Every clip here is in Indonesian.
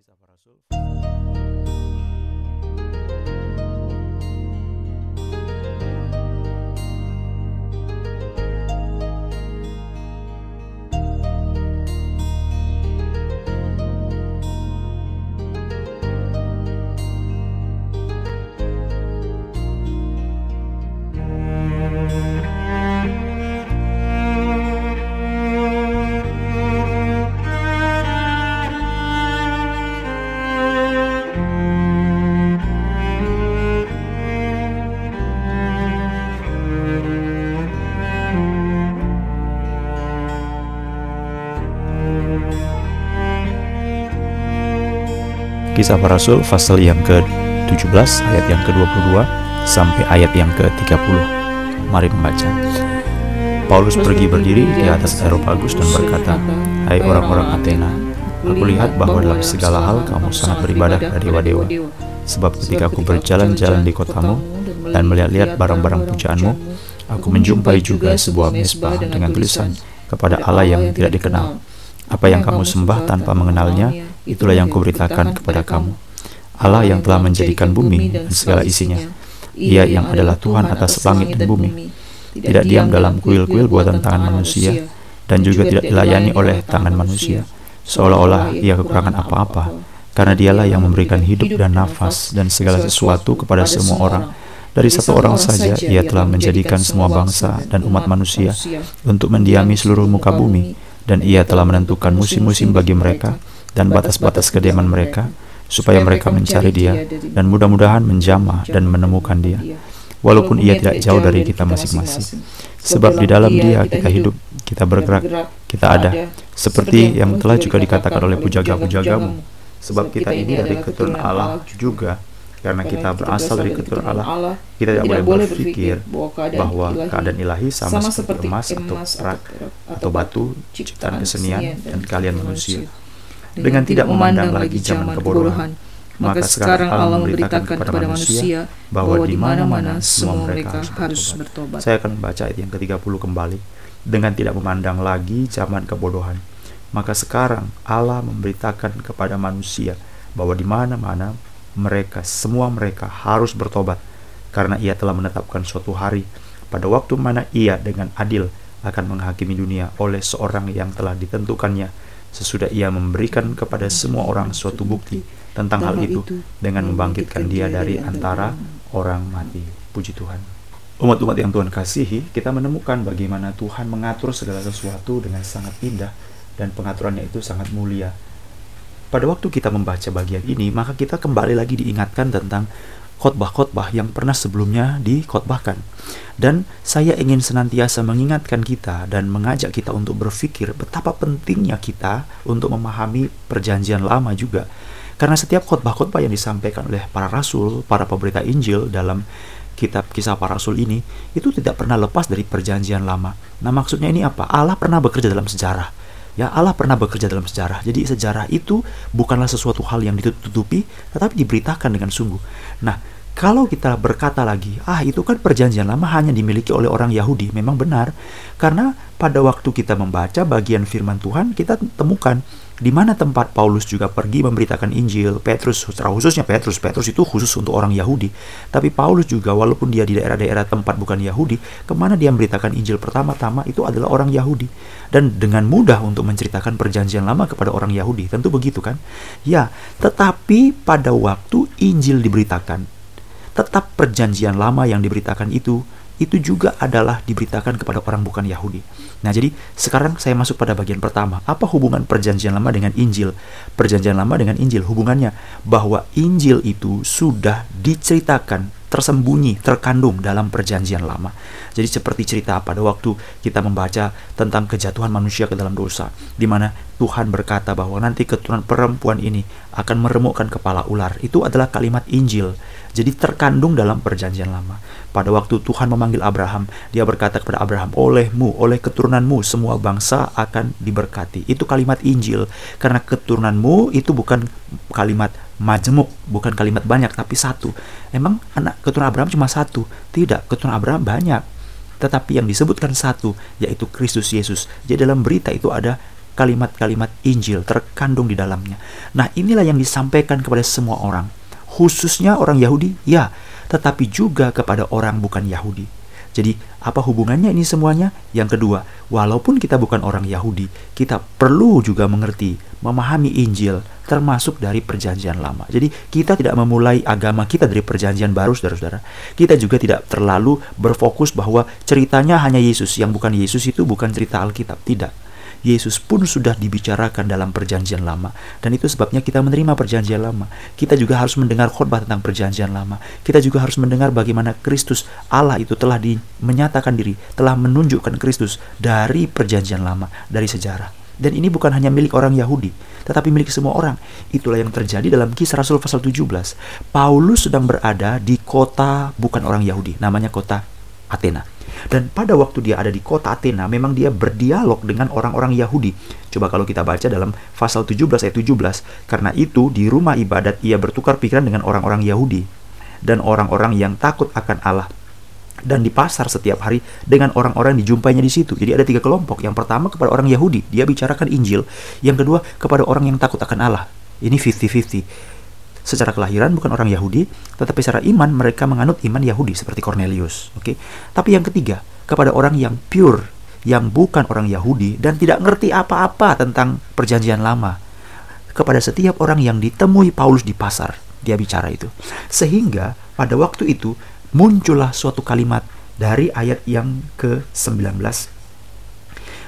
Kisah Para Rasul Kisah Para Rasul pasal yang ke-17 ayat yang ke-22 sampai ayat yang ke-30. Mari membaca. Paulus pergi berdiri di atas Aeropagus dan berkata, Hai orang-orang Athena, aku lihat bahwa dalam segala hal kamu sangat beribadah kepada dewa-dewa. Sebab ketika aku berjalan-jalan di kotamu dan melihat-lihat barang-barang pujaanmu, aku menjumpai juga sebuah mesbah dengan tulisan kepada Allah yang tidak dikenal. Apa yang kamu sembah tanpa mengenalnya, itulah yang kuberitakan kepada kamu. Allah yang telah menjadikan bumi dan segala isinya. Ia yang adalah Tuhan atas langit dan bumi. Tidak diam dalam kuil-kuil buatan tangan manusia dan juga tidak dilayani oleh tangan manusia. Seolah-olah ia kekurangan apa-apa. Karena dialah yang memberikan hidup dan nafas dan segala sesuatu kepada semua orang. Dari satu orang saja ia telah menjadikan semua bangsa dan umat manusia untuk mendiami seluruh muka bumi dan ia telah menentukan musim-musim bagi mereka dan batas-batas kediaman mereka supaya mereka mencari dia dan mudah-mudahan menjamah dan menemukan dia walaupun ia tidak jauh dari kita masing-masing. sebab di dalam dia kita hidup kita bergerak kita ada. seperti yang telah juga dikatakan oleh pujaga-pujagamu sebab kita ini dari keturunan Allah juga. Karena kita berasal dari keturunan Allah, kita tidak boleh berpikir bahwa keadaan ilahi sama seperti emas atau perak atau batu, ciptaan kesenian, dan kalian manusia. Dengan tidak memandang lagi zaman kebodohan, maka sekarang Allah memberitakan kepada manusia bahwa di mana-mana semua mereka harus bertobat. Saya akan membaca ayat yang ke-30 kembali. Dengan tidak memandang lagi zaman kebodohan, maka sekarang Allah memberitakan kepada manusia bahwa di mana-mana mereka, semua mereka harus bertobat karena ia telah menetapkan suatu hari pada waktu mana ia dengan adil akan menghakimi dunia oleh seorang yang telah ditentukannya sesudah ia memberikan kepada semua orang suatu bukti tentang hal itu dengan membangkitkan dia dari antara orang mati. Puji Tuhan. Umat-umat yang Tuhan kasihi, kita menemukan bagaimana Tuhan mengatur segala sesuatu dengan sangat indah dan pengaturannya itu sangat mulia. Pada waktu kita membaca bagian ini, maka kita kembali lagi diingatkan tentang khotbah-khotbah yang pernah sebelumnya dikhotbahkan. Dan saya ingin senantiasa mengingatkan kita dan mengajak kita untuk berpikir betapa pentingnya kita untuk memahami perjanjian lama juga. Karena setiap khotbah-khotbah yang disampaikan oleh para rasul, para pemberita Injil dalam kitab kisah para rasul ini, itu tidak pernah lepas dari perjanjian lama. Nah maksudnya ini apa? Allah pernah bekerja dalam sejarah Ya Allah pernah bekerja dalam sejarah. Jadi sejarah itu bukanlah sesuatu hal yang ditutupi, tetapi diberitakan dengan sungguh. Nah, kalau kita berkata lagi, ah itu kan perjanjian lama hanya dimiliki oleh orang Yahudi, memang benar. Karena pada waktu kita membaca bagian firman Tuhan, kita temukan di mana tempat Paulus juga pergi memberitakan Injil, Petrus, secara khususnya Petrus, Petrus itu khusus untuk orang Yahudi. Tapi Paulus juga walaupun dia di daerah-daerah tempat bukan Yahudi, ke mana dia memberitakan Injil pertama-tama itu adalah orang Yahudi. Dan dengan mudah untuk menceritakan perjanjian lama kepada orang Yahudi, tentu begitu kan? Ya, tetapi pada waktu Injil diberitakan, tetap perjanjian lama yang diberitakan itu itu juga adalah diberitakan kepada orang bukan Yahudi. Nah, jadi sekarang saya masuk pada bagian pertama. Apa hubungan perjanjian lama dengan Injil? Perjanjian lama dengan Injil hubungannya bahwa Injil itu sudah diceritakan tersembunyi, terkandung dalam perjanjian lama. Jadi seperti cerita pada waktu kita membaca tentang kejatuhan manusia ke dalam dosa, di mana Tuhan berkata bahwa nanti keturunan perempuan ini akan meremukkan kepala ular. Itu adalah kalimat Injil. Jadi terkandung dalam perjanjian lama. Pada waktu Tuhan memanggil Abraham, dia berkata kepada Abraham, olehmu, oleh keturunanmu, semua bangsa akan diberkati. Itu kalimat Injil. Karena keturunanmu itu bukan kalimat majemuk, bukan kalimat banyak, tapi satu. Emang anak keturunan Abraham cuma satu? Tidak, keturunan Abraham banyak. Tetapi yang disebutkan satu, yaitu Kristus Yesus. Jadi dalam berita itu ada kalimat-kalimat Injil terkandung di dalamnya. Nah, inilah yang disampaikan kepada semua orang, khususnya orang Yahudi, ya, tetapi juga kepada orang bukan Yahudi. Jadi, apa hubungannya ini semuanya? Yang kedua, walaupun kita bukan orang Yahudi, kita perlu juga mengerti, memahami Injil, termasuk dari Perjanjian Lama. Jadi, kita tidak memulai agama kita dari Perjanjian Baru, saudara-saudara. Kita juga tidak terlalu berfokus bahwa ceritanya hanya Yesus, yang bukan Yesus itu bukan cerita Alkitab. Tidak Yesus pun sudah dibicarakan dalam perjanjian lama. Dan itu sebabnya kita menerima perjanjian lama. Kita juga harus mendengar khotbah tentang perjanjian lama. Kita juga harus mendengar bagaimana Kristus Allah itu telah di, menyatakan diri, telah menunjukkan Kristus dari perjanjian lama, dari sejarah. Dan ini bukan hanya milik orang Yahudi, tetapi milik semua orang. Itulah yang terjadi dalam kisah Rasul pasal 17. Paulus sedang berada di kota bukan orang Yahudi, namanya kota Athena. Dan pada waktu dia ada di kota Athena, memang dia berdialog dengan orang-orang Yahudi. Coba kalau kita baca dalam pasal 17 ayat 17, karena itu di rumah ibadat ia bertukar pikiran dengan orang-orang Yahudi dan orang-orang yang takut akan Allah. Dan di pasar setiap hari dengan orang-orang dijumpainya di situ. Jadi ada tiga kelompok. Yang pertama kepada orang Yahudi, dia bicarakan Injil. Yang kedua kepada orang yang takut akan Allah. Ini 50-50 secara kelahiran bukan orang Yahudi, tetapi secara iman mereka menganut iman Yahudi seperti Cornelius. Oke, okay? tapi yang ketiga kepada orang yang pure, yang bukan orang Yahudi dan tidak ngerti apa-apa tentang Perjanjian Lama. Kepada setiap orang yang ditemui Paulus di pasar, dia bicara itu. Sehingga pada waktu itu muncullah suatu kalimat dari ayat yang ke-19.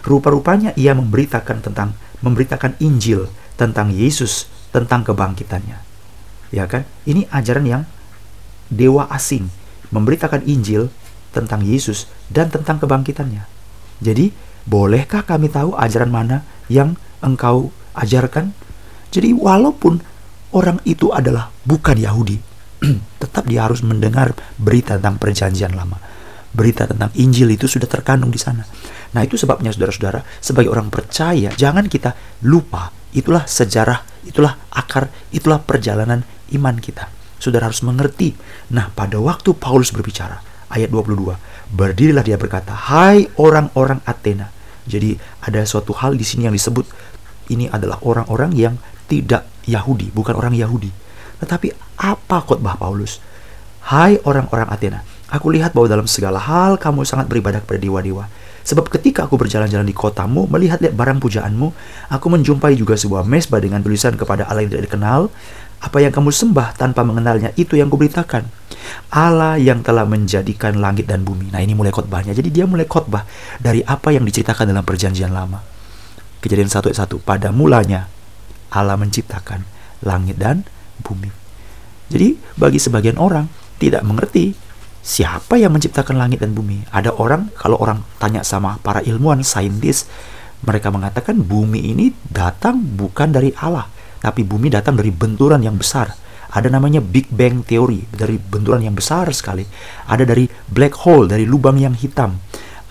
Rupa-rupanya ia memberitakan tentang memberitakan Injil tentang Yesus, tentang kebangkitannya ya kan? Ini ajaran yang dewa asing memberitakan Injil tentang Yesus dan tentang kebangkitannya. Jadi, bolehkah kami tahu ajaran mana yang engkau ajarkan? Jadi, walaupun orang itu adalah bukan Yahudi, tetap dia harus mendengar berita tentang perjanjian lama. Berita tentang Injil itu sudah terkandung di sana. Nah, itu sebabnya saudara-saudara, sebagai orang percaya, jangan kita lupa itulah sejarah, itulah akar, itulah perjalanan iman kita. Saudara harus mengerti. Nah, pada waktu Paulus berbicara, ayat 22, berdirilah dia berkata, "Hai orang-orang Athena." Jadi ada suatu hal di sini yang disebut ini adalah orang-orang yang tidak Yahudi, bukan orang Yahudi. Tetapi apa khotbah Paulus? Hai orang-orang Athena, aku lihat bahwa dalam segala hal kamu sangat beribadah kepada dewa-dewa. Sebab ketika aku berjalan-jalan di kotamu, melihat-lihat barang pujaanmu, aku menjumpai juga sebuah mesbah dengan tulisan kepada Allah yang tidak dikenal, apa yang kamu sembah tanpa mengenalnya itu yang kuberitakan. Allah yang telah menjadikan langit dan bumi. Nah ini mulai khotbahnya. Jadi dia mulai khotbah dari apa yang diceritakan dalam perjanjian lama. Kejadian 1 ayat 1. Pada mulanya Allah menciptakan langit dan bumi. Jadi bagi sebagian orang tidak mengerti siapa yang menciptakan langit dan bumi. Ada orang kalau orang tanya sama para ilmuwan, saintis, mereka mengatakan bumi ini datang bukan dari Allah tapi bumi datang dari benturan yang besar. Ada namanya Big Bang Theory, dari benturan yang besar sekali. Ada dari black hole, dari lubang yang hitam.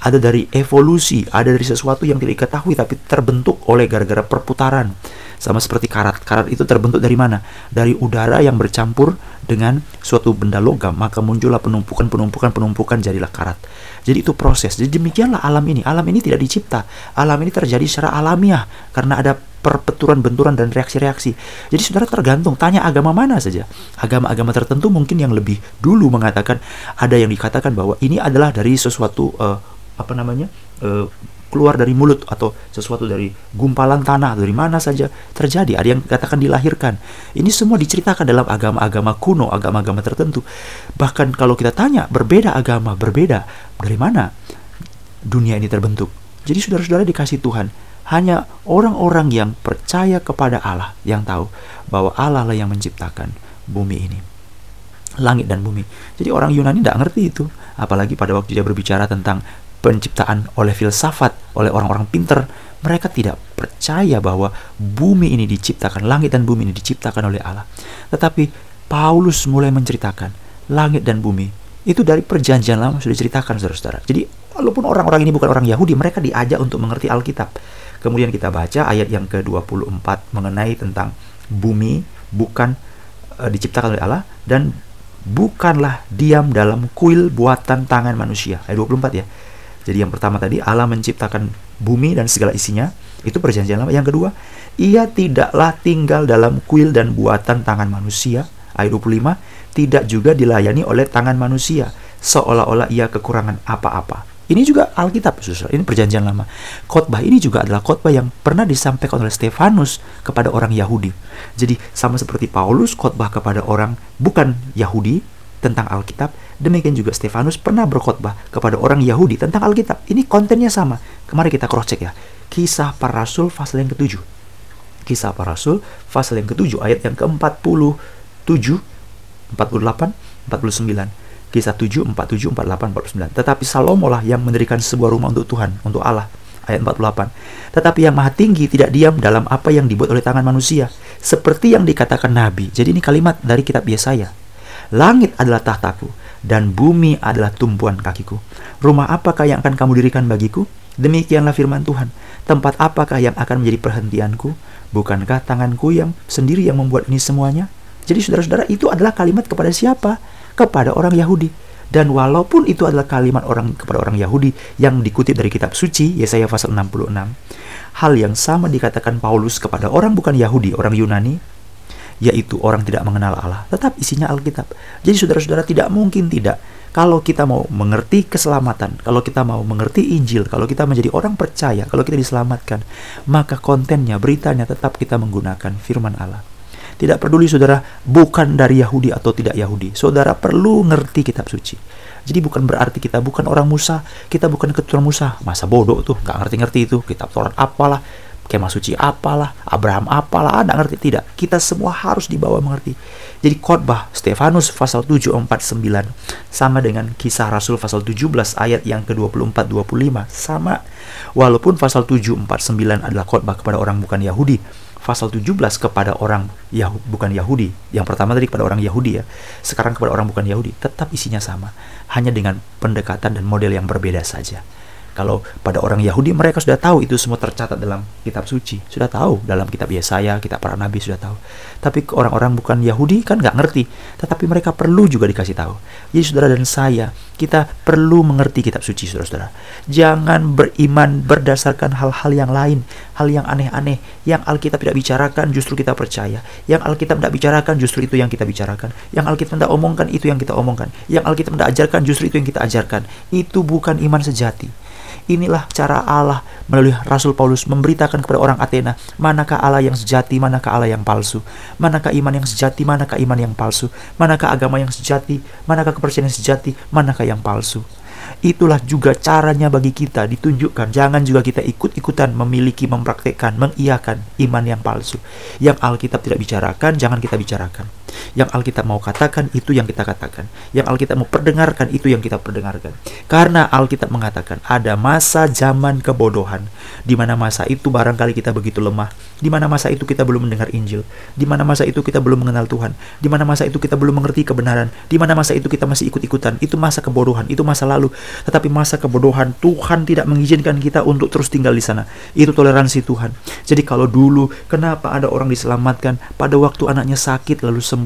Ada dari evolusi, ada dari sesuatu yang tidak diketahui tapi terbentuk oleh gara-gara perputaran. Sama seperti karat. Karat itu terbentuk dari mana? Dari udara yang bercampur dengan suatu benda logam, maka muncullah penumpukan, penumpukan, penumpukan jadilah karat. Jadi itu proses. Jadi demikianlah alam ini. Alam ini tidak dicipta. Alam ini terjadi secara alamiah karena ada perpeturan benturan dan reaksi-reaksi. Jadi saudara tergantung tanya agama mana saja. Agama-agama tertentu mungkin yang lebih dulu mengatakan ada yang dikatakan bahwa ini adalah dari sesuatu uh, apa namanya uh, keluar dari mulut atau sesuatu dari gumpalan tanah dari mana saja terjadi. Ada yang katakan dilahirkan. Ini semua diceritakan dalam agama-agama kuno agama-agama tertentu. Bahkan kalau kita tanya berbeda agama berbeda dari mana dunia ini terbentuk? Jadi saudara-saudara dikasih Tuhan hanya orang-orang yang percaya kepada Allah yang tahu bahwa Allah lah yang menciptakan bumi ini. Langit dan bumi. Jadi orang Yunani tidak ngerti itu. Apalagi pada waktu dia berbicara tentang penciptaan oleh filsafat, oleh orang-orang pinter. Mereka tidak percaya bahwa bumi ini diciptakan, langit dan bumi ini diciptakan oleh Allah. Tetapi Paulus mulai menceritakan langit dan bumi itu dari perjanjian lama sudah diceritakan saudara-saudara. Jadi walaupun orang-orang ini bukan orang Yahudi, mereka diajak untuk mengerti Alkitab. Kemudian kita baca ayat yang ke-24 mengenai tentang bumi bukan e, diciptakan oleh Allah dan bukanlah diam dalam kuil buatan tangan manusia. Ayat 24 ya. Jadi yang pertama tadi Allah menciptakan bumi dan segala isinya, itu perjanjian lama. Yang kedua, ia tidaklah tinggal dalam kuil dan buatan tangan manusia. Ayat 25, tidak juga dilayani oleh tangan manusia, seolah-olah ia kekurangan apa-apa. Ini juga Alkitab, saudara. Ini perjanjian lama. Khotbah ini juga adalah khotbah yang pernah disampaikan oleh Stefanus kepada orang Yahudi. Jadi sama seperti Paulus khotbah kepada orang bukan Yahudi tentang Alkitab, demikian juga Stefanus pernah berkhotbah kepada orang Yahudi tentang Alkitab. Ini kontennya sama. Kemarin kita cross check ya. Kisah para rasul pasal yang ketujuh. Kisah para rasul pasal yang ketujuh ayat yang ke-47, 48, 49 Kisah 7, 47, 48, 49. Tetapi Salomo lah yang mendirikan sebuah rumah untuk Tuhan, untuk Allah. Ayat 48. Tetapi yang maha tinggi tidak diam dalam apa yang dibuat oleh tangan manusia. Seperti yang dikatakan Nabi. Jadi ini kalimat dari kitab Yesaya. Langit adalah tahtaku, dan bumi adalah tumpuan kakiku. Rumah apakah yang akan kamu dirikan bagiku? Demikianlah firman Tuhan. Tempat apakah yang akan menjadi perhentianku? Bukankah tanganku yang sendiri yang membuat ini semuanya? Jadi saudara-saudara itu adalah kalimat kepada siapa? Kepada orang Yahudi. Dan walaupun itu adalah kalimat orang kepada orang Yahudi yang dikutip dari kitab suci Yesaya pasal 66, hal yang sama dikatakan Paulus kepada orang bukan Yahudi, orang Yunani, yaitu orang tidak mengenal Allah. Tetap isinya Alkitab. Jadi saudara-saudara tidak mungkin tidak kalau kita mau mengerti keselamatan, kalau kita mau mengerti Injil, kalau kita menjadi orang percaya, kalau kita diselamatkan, maka kontennya, beritanya tetap kita menggunakan firman Allah. Tidak peduli saudara bukan dari Yahudi atau tidak Yahudi. Saudara perlu ngerti kitab suci. Jadi bukan berarti kita bukan orang Musa, kita bukan keturunan Musa. Masa bodoh tuh, nggak ngerti-ngerti itu. Kitab Taurat apalah, kemah suci apalah, Abraham apalah, ada ngerti tidak. Kita semua harus dibawa mengerti. Jadi khotbah Stefanus pasal 749 sama dengan kisah Rasul pasal 17 ayat yang ke-24 25 sama. Walaupun pasal 749 adalah khotbah kepada orang bukan Yahudi, pasal 17 kepada orang Yahudi, bukan Yahudi. Yang pertama tadi kepada orang Yahudi ya. Sekarang kepada orang bukan Yahudi, tetap isinya sama, hanya dengan pendekatan dan model yang berbeda saja. Kalau pada orang Yahudi mereka sudah tahu itu semua tercatat dalam kitab suci, sudah tahu dalam kitab Yesaya, kitab para nabi sudah tahu. Tapi orang-orang bukan Yahudi kan nggak ngerti, tetapi mereka perlu juga dikasih tahu. Jadi saudara dan saya, kita perlu mengerti kitab suci saudara-saudara. Jangan beriman berdasarkan hal-hal yang lain, hal yang aneh-aneh, yang Alkitab tidak bicarakan justru kita percaya. Yang Alkitab tidak bicarakan justru itu yang kita bicarakan. Yang Alkitab tidak omongkan itu yang kita omongkan. Yang Alkitab tidak ajarkan justru itu yang kita ajarkan. Itu bukan iman sejati. Inilah cara Allah melalui Rasul Paulus memberitakan kepada orang Athena, manakah Allah yang sejati, manakah Allah yang palsu, manakah iman yang sejati, manakah iman yang palsu, manakah agama yang sejati, manakah kepercayaan yang sejati, manakah yang palsu. Itulah juga caranya bagi kita ditunjukkan. Jangan juga kita ikut-ikutan memiliki, mempraktekkan, mengiyakan iman yang palsu. Yang Alkitab tidak bicarakan, jangan kita bicarakan. Yang Alkitab mau katakan, itu yang kita katakan. Yang Alkitab mau perdengarkan, itu yang kita perdengarkan. Karena Alkitab mengatakan ada masa zaman kebodohan, di mana masa itu barangkali kita begitu lemah, di mana masa itu kita belum mendengar Injil, di mana masa itu kita belum mengenal Tuhan, di mana masa itu kita belum mengerti kebenaran, di mana masa itu kita masih ikut-ikutan. Itu masa kebodohan, itu masa lalu. Tetapi masa kebodohan Tuhan tidak mengizinkan kita untuk terus tinggal di sana. Itu toleransi Tuhan. Jadi kalau dulu kenapa ada orang diselamatkan pada waktu anaknya sakit lalu sembuh?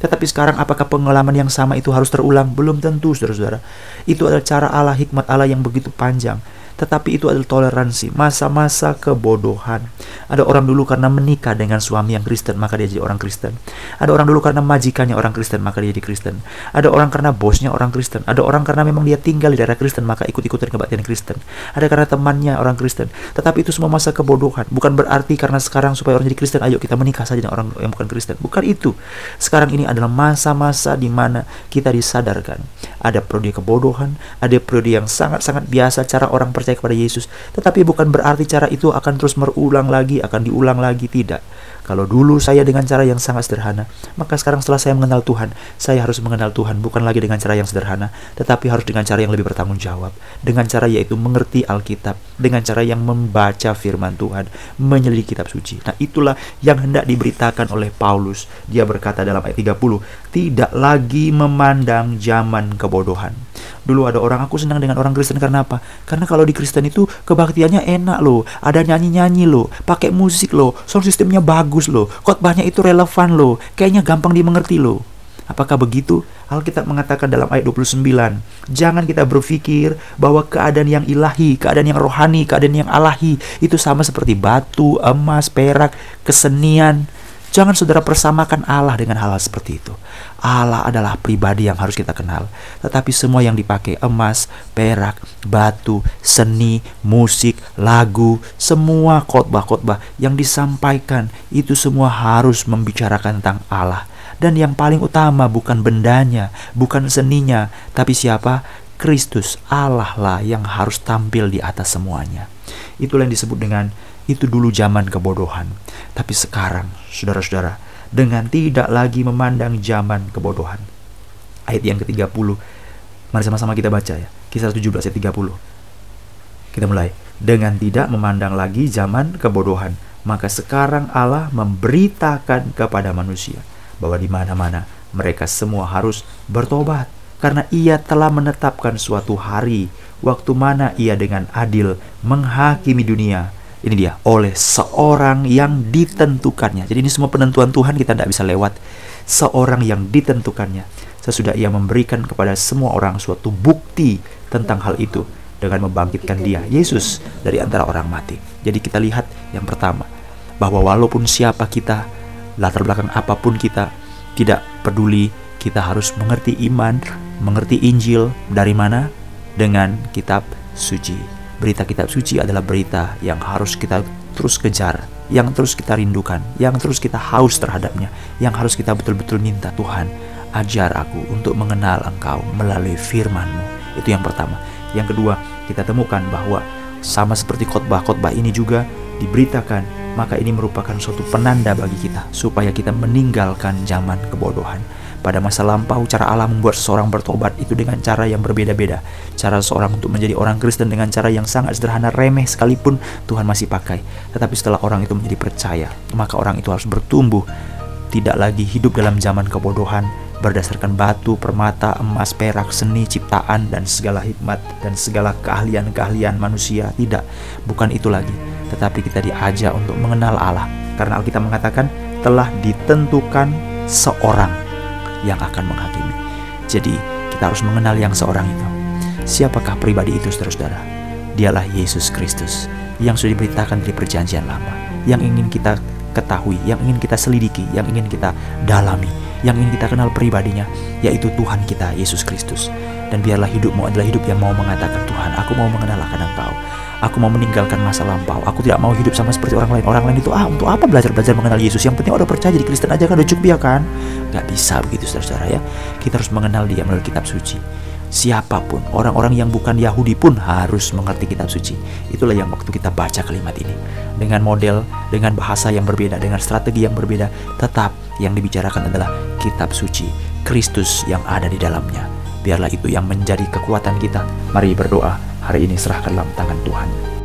Tetapi sekarang apakah pengalaman yang sama itu harus terulang? Belum tentu, saudara-saudara. Itu adalah cara Allah, hikmat Allah yang begitu panjang tetapi itu adalah toleransi, masa-masa kebodohan. Ada orang dulu karena menikah dengan suami yang Kristen, maka dia jadi orang Kristen. Ada orang dulu karena majikannya orang Kristen, maka dia jadi Kristen. Ada orang karena bosnya orang Kristen. Ada orang karena memang dia tinggal di daerah Kristen, maka ikut-ikutan kebaktian Kristen. Ada karena temannya orang Kristen. Tetapi itu semua masa kebodohan. Bukan berarti karena sekarang supaya orang jadi Kristen, ayo kita menikah saja dengan orang yang bukan Kristen. Bukan itu. Sekarang ini adalah masa-masa di mana kita disadarkan. Ada periode kebodohan, ada periode yang sangat-sangat biasa cara orang percaya kepada Yesus. Tetapi bukan berarti cara itu akan terus berulang lagi, akan diulang lagi, tidak. Kalau dulu saya dengan cara yang sangat sederhana, maka sekarang setelah saya mengenal Tuhan, saya harus mengenal Tuhan bukan lagi dengan cara yang sederhana, tetapi harus dengan cara yang lebih bertanggung jawab. Dengan cara yaitu mengerti Alkitab, dengan cara yang membaca firman Tuhan, menyelidiki kitab suci. Nah, itulah yang hendak diberitakan oleh Paulus. Dia berkata dalam ayat 30, tidak lagi memandang zaman kebodohan. Dulu ada orang aku senang dengan orang Kristen karena apa? Karena kalau di Kristen itu kebaktiannya enak loh, ada nyanyi-nyanyi loh, pakai musik loh, sound sistemnya bagus loh, khotbahnya itu relevan loh, kayaknya gampang dimengerti loh. Apakah begitu? Alkitab mengatakan dalam ayat 29, jangan kita berpikir bahwa keadaan yang ilahi, keadaan yang rohani, keadaan yang alahi itu sama seperti batu, emas, perak, kesenian. Jangan saudara persamakan Allah dengan hal-hal seperti itu. Allah adalah pribadi yang harus kita kenal. Tetapi semua yang dipakai emas, perak, batu, seni, musik, lagu, semua khotbah-khotbah yang disampaikan itu semua harus membicarakan tentang Allah. Dan yang paling utama bukan bendanya, bukan seninya, tapi siapa? Kristus, Allah lah yang harus tampil di atas semuanya. Itulah yang disebut dengan itu dulu zaman kebodohan. Tapi sekarang, saudara-saudara, dengan tidak lagi memandang zaman kebodohan. Ayat yang ke-30. Mari sama-sama kita baca ya. Kisah 17 ayat 30. Kita mulai. Dengan tidak memandang lagi zaman kebodohan, maka sekarang Allah memberitakan kepada manusia bahwa di mana-mana mereka semua harus bertobat karena ia telah menetapkan suatu hari waktu mana ia dengan adil menghakimi dunia ini dia oleh seorang yang ditentukannya jadi ini semua penentuan Tuhan kita tidak bisa lewat seorang yang ditentukannya sesudah ia memberikan kepada semua orang suatu bukti tentang hal itu dengan membangkitkan dia Yesus dari antara orang mati jadi kita lihat yang pertama bahwa walaupun siapa kita latar belakang apa pun kita tidak peduli kita harus mengerti iman, mengerti Injil dari mana? Dengan kitab suci. Berita kitab suci adalah berita yang harus kita terus kejar, yang terus kita rindukan, yang terus kita haus terhadapnya, yang harus kita betul-betul minta Tuhan, ajar aku untuk mengenal Engkau melalui firman-Mu. Itu yang pertama. Yang kedua, kita temukan bahwa sama seperti khotbah-khotbah ini juga diberitakan maka ini merupakan suatu penanda bagi kita supaya kita meninggalkan zaman kebodohan. Pada masa lampau, cara Allah membuat seseorang bertobat itu dengan cara yang berbeda-beda. Cara seseorang untuk menjadi orang Kristen dengan cara yang sangat sederhana, remeh sekalipun Tuhan masih pakai. Tetapi setelah orang itu menjadi percaya, maka orang itu harus bertumbuh, tidak lagi hidup dalam zaman kebodohan, berdasarkan batu, permata, emas, perak, seni, ciptaan, dan segala hikmat dan segala keahlian-keahlian manusia. Tidak, bukan itu lagi tetapi kita diajak untuk mengenal Allah karena Alkitab mengatakan telah ditentukan seorang yang akan menghakimi. Jadi, kita harus mengenal yang seorang itu. Siapakah pribadi itu, saudara-saudara? Dialah Yesus Kristus yang sudah diberitakan dari perjanjian lama, yang ingin kita ketahui, yang ingin kita selidiki, yang ingin kita dalami, yang ingin kita kenal pribadinya, yaitu Tuhan kita, Yesus Kristus. Dan biarlah hidupmu adalah hidup yang mau mengatakan, Tuhan, aku mau mengenal akan Engkau. Aku mau meninggalkan masa lampau. Aku tidak mau hidup sama seperti orang lain. Orang lain itu ah untuk apa belajar-belajar mengenal Yesus? Yang penting udah percaya jadi Kristen aja kan udah cukup ya kan? Gak bisa begitu saudara-saudara ya. Kita harus mengenal dia melalui kitab suci. Siapa pun, orang-orang yang bukan Yahudi pun harus mengerti kitab suci. Itulah yang waktu kita baca kalimat ini. Dengan model, dengan bahasa yang berbeda, dengan strategi yang berbeda, tetap yang dibicarakan adalah kitab suci, Kristus yang ada di dalamnya. Biarlah itu yang menjadi kekuatan kita. Mari berdoa hari ini serahkan dalam tangan Tuhan.